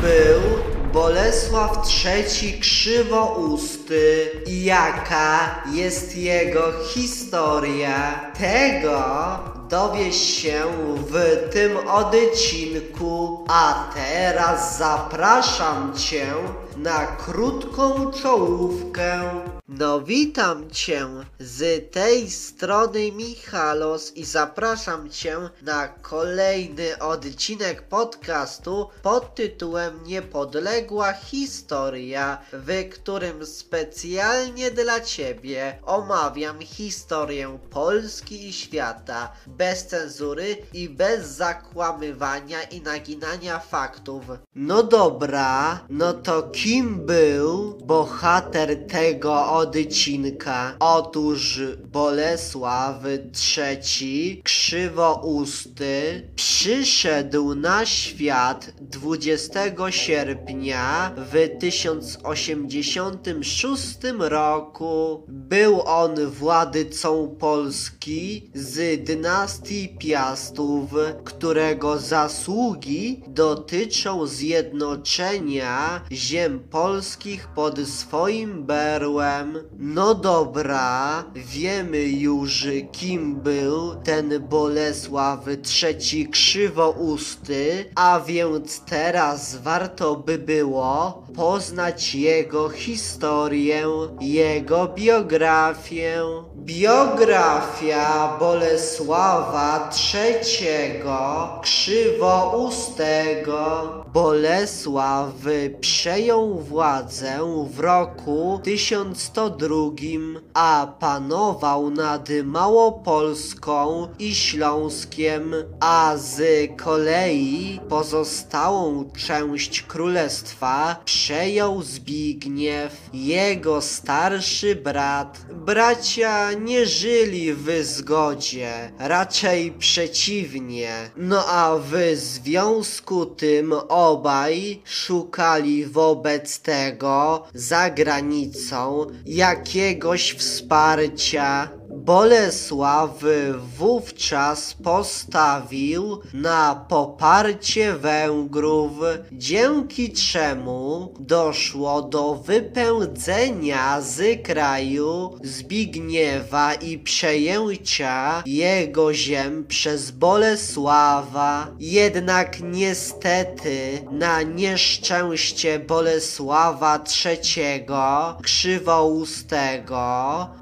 był Bolesław III Krzywousty i jaka jest jego historia? Tego dowiesz się w tym odcinku, a teraz zapraszam Cię na krótką czołówkę. No witam Cię z tej strony Michalos i zapraszam Cię na kolejny odcinek podcastu pod tytułem Niepodległa Historia, w którym specjalnie dla Ciebie omawiam historię Polski i świata bez cenzury i bez zakłamywania i naginania faktów. No dobra, no to kim był bohater tego odcinka? Otóż Bolesław III Krzywousty przyszedł na świat 20 sierpnia w 1086 roku. Był on władcą Polski z dynastii Piastów, którego zasługi dotyczą zjednoczenia ziem polskich pod swoim berłem. No dobra, wiemy już kim był ten Bolesław III Krzywousty, a więc teraz warto by było poznać jego historię, jego biografię. Biografia Bolesława III Krzywoustego. Bolesław przejął władzę w roku 1102, a panował nad Małopolską i Śląskiem, a z kolei pozostałą część królestwa przejął Zbigniew, jego starszy brat. Bracia nie żyli w zgodzie, raczej przeciwnie. No a w związku tym obaj szukali wobec tego za granicą jakiegoś wsparcia. Bolesław wówczas postawił na poparcie Węgrów, dzięki czemu doszło do wypędzenia z kraju Zbigniewa i przejęcia jego ziem przez Bolesława. Jednak niestety na nieszczęście Bolesława III Krzywoustego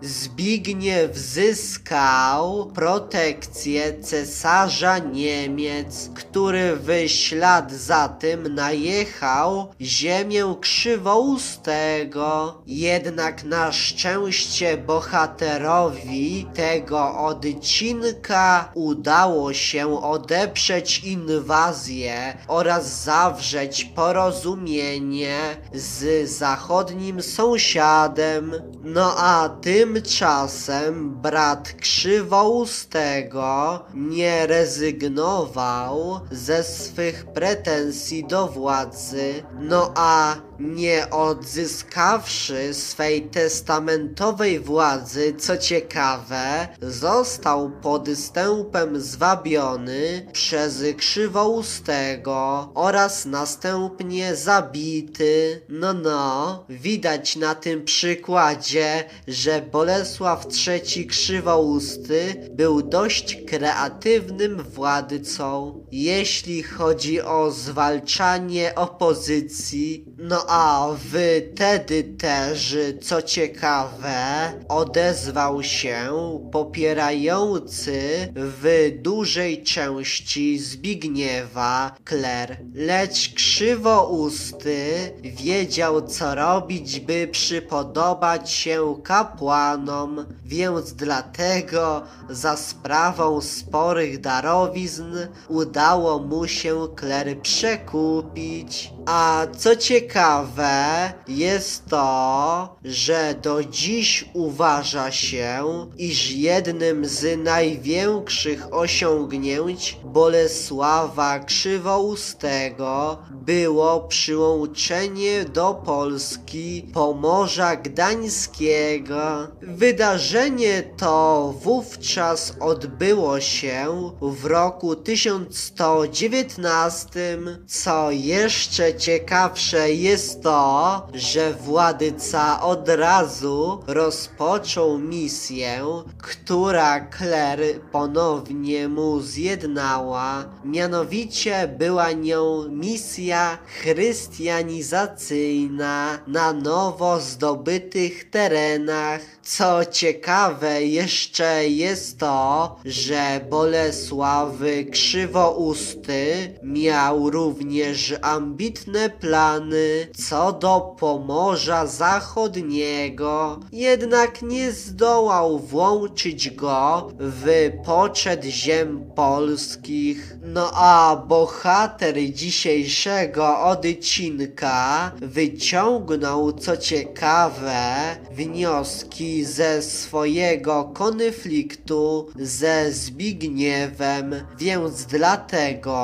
Zbigniew zyskał protekcję cesarza Niemiec, który w ślad za tym najechał ziemię Krzywoustego. Jednak na szczęście bohaterowi tego odcinka udało się odeprzeć inwazję oraz zawrzeć porozumienie z zachodnim sąsiadem. No a tymczasem brat Krzywoustego nie rezygnował ze swych pretensji do władzy, no a nie odzyskawszy swej testamentowej władzy, co ciekawe, został podstępem zwabiony przez Krzywoustego oraz następnie zabity. No no, widać na tym przykładzie, że Bolesław III Krzywousty był dość kreatywnym władcą. Jeśli chodzi o zwalczanie opozycji, no a wtedy też, co ciekawe, odezwał się popierający w dużej części Zbigniewa Kler. Lecz krzywousty wiedział co robić, by przypodobać się kapłanom, więc dlatego za sprawą sporych darowizn udało mu się Kler przekupić. A co ciekawe, jest to, że do dziś uważa się, iż jednym z największych osiągnięć Bolesława Krzywoustego było przyłączenie do Polski Pomorza Gdańskiego. Wydarzenie to wówczas odbyło się w roku 1119. Co jeszcze ciekawsze jest to, że władyca od razu rozpoczął misję, która Kler ponownie mu zjednała. Mianowicie była nią misja chrystianizacyjna na nowo zdobytych terenach. Co ciekawe jeszcze jest to, że Bolesław Krzywousty miał również ambitne plany co do Pomorza Zachodniego, jednak nie zdołał włączyć go w poczet ziem polskich. No a bohater dzisiejszego odcinka wyciągnął co ciekawe wnioski ze swojego konfliktu ze Zbigniewem, więc dlatego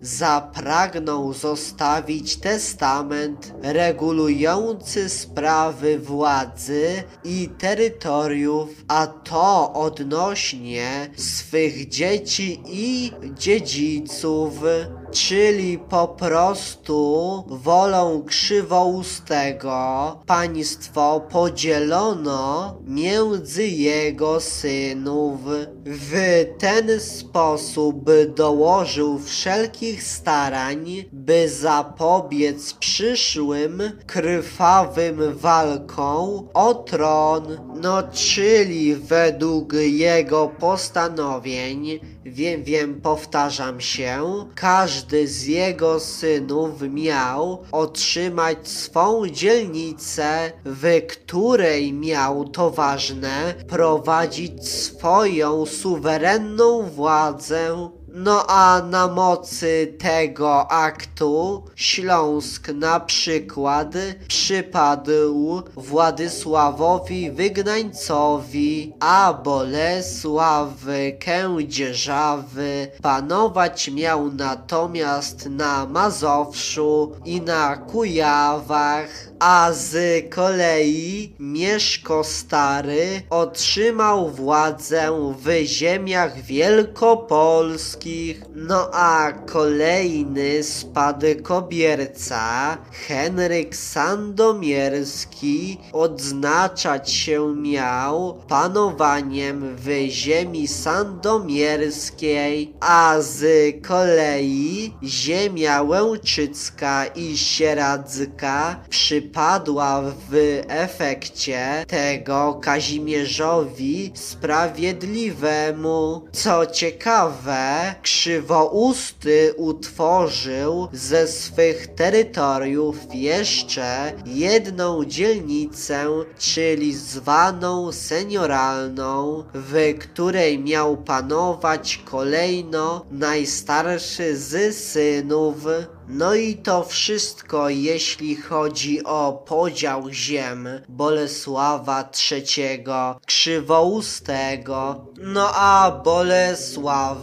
zapragnął zostawić testament regulujący sprawy władzy i terytoriów, a to odnośnie swych dzieci i dziedziców czyli po prostu wolą krzywoustego państwo podzielono między jego synów. W ten sposób dołożył wszelkich starań, by zapobiec przyszłym krwawym walkom o tron, no czyli według jego postanowień Wiem, wiem, powtarzam się. Każdy z jego synów miał otrzymać swą dzielnicę, w której miał to ważne prowadzić swoją suwerenną władzę no a na mocy tego aktu Śląsk na przykład przypadł Władysławowi Wygnańcowi, a Bolesław Kędzierzawy panować miał natomiast na Mazowszu i na Kujawach a z kolei Mieszko Stary otrzymał władzę w ziemiach wielkopolskich, no a kolejny spadkobierca, Henryk Sandomierski, odznaczać się miał panowaniem w ziemi sandomierskiej, a z kolei ziemia łęczycka i sieradzka przy padła w efekcie tego Kazimierzowi Sprawiedliwemu. Co ciekawe, Krzywousty utworzył ze swych terytoriów jeszcze jedną dzielnicę, czyli zwaną senioralną, w której miał panować kolejno najstarszy z synów no i to wszystko, jeśli chodzi o podział ziem Bolesława III Krzywoustego. No a Bolesław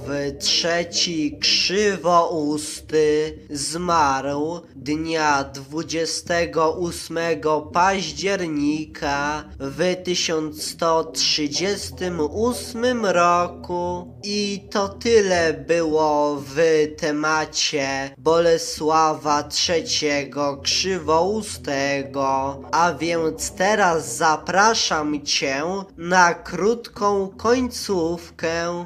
III Krzywousty zmarł dnia 28 października w 1138 roku. I to tyle było w temacie Bolesława Bolesława III Krzywoustego, a więc teraz zapraszam Cię na krótką końcówkę.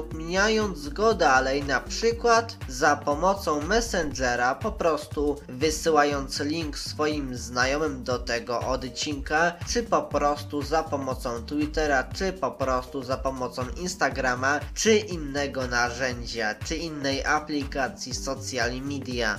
udostępniając udostępniając go dalej, na przykład za pomocą Messengera, po prostu wysyłając link swoim znajomym do tego odcinka, czy po prostu za pomocą Twittera, czy po prostu za pomocą Instagrama, czy innego narzędzia, czy innej aplikacji social media.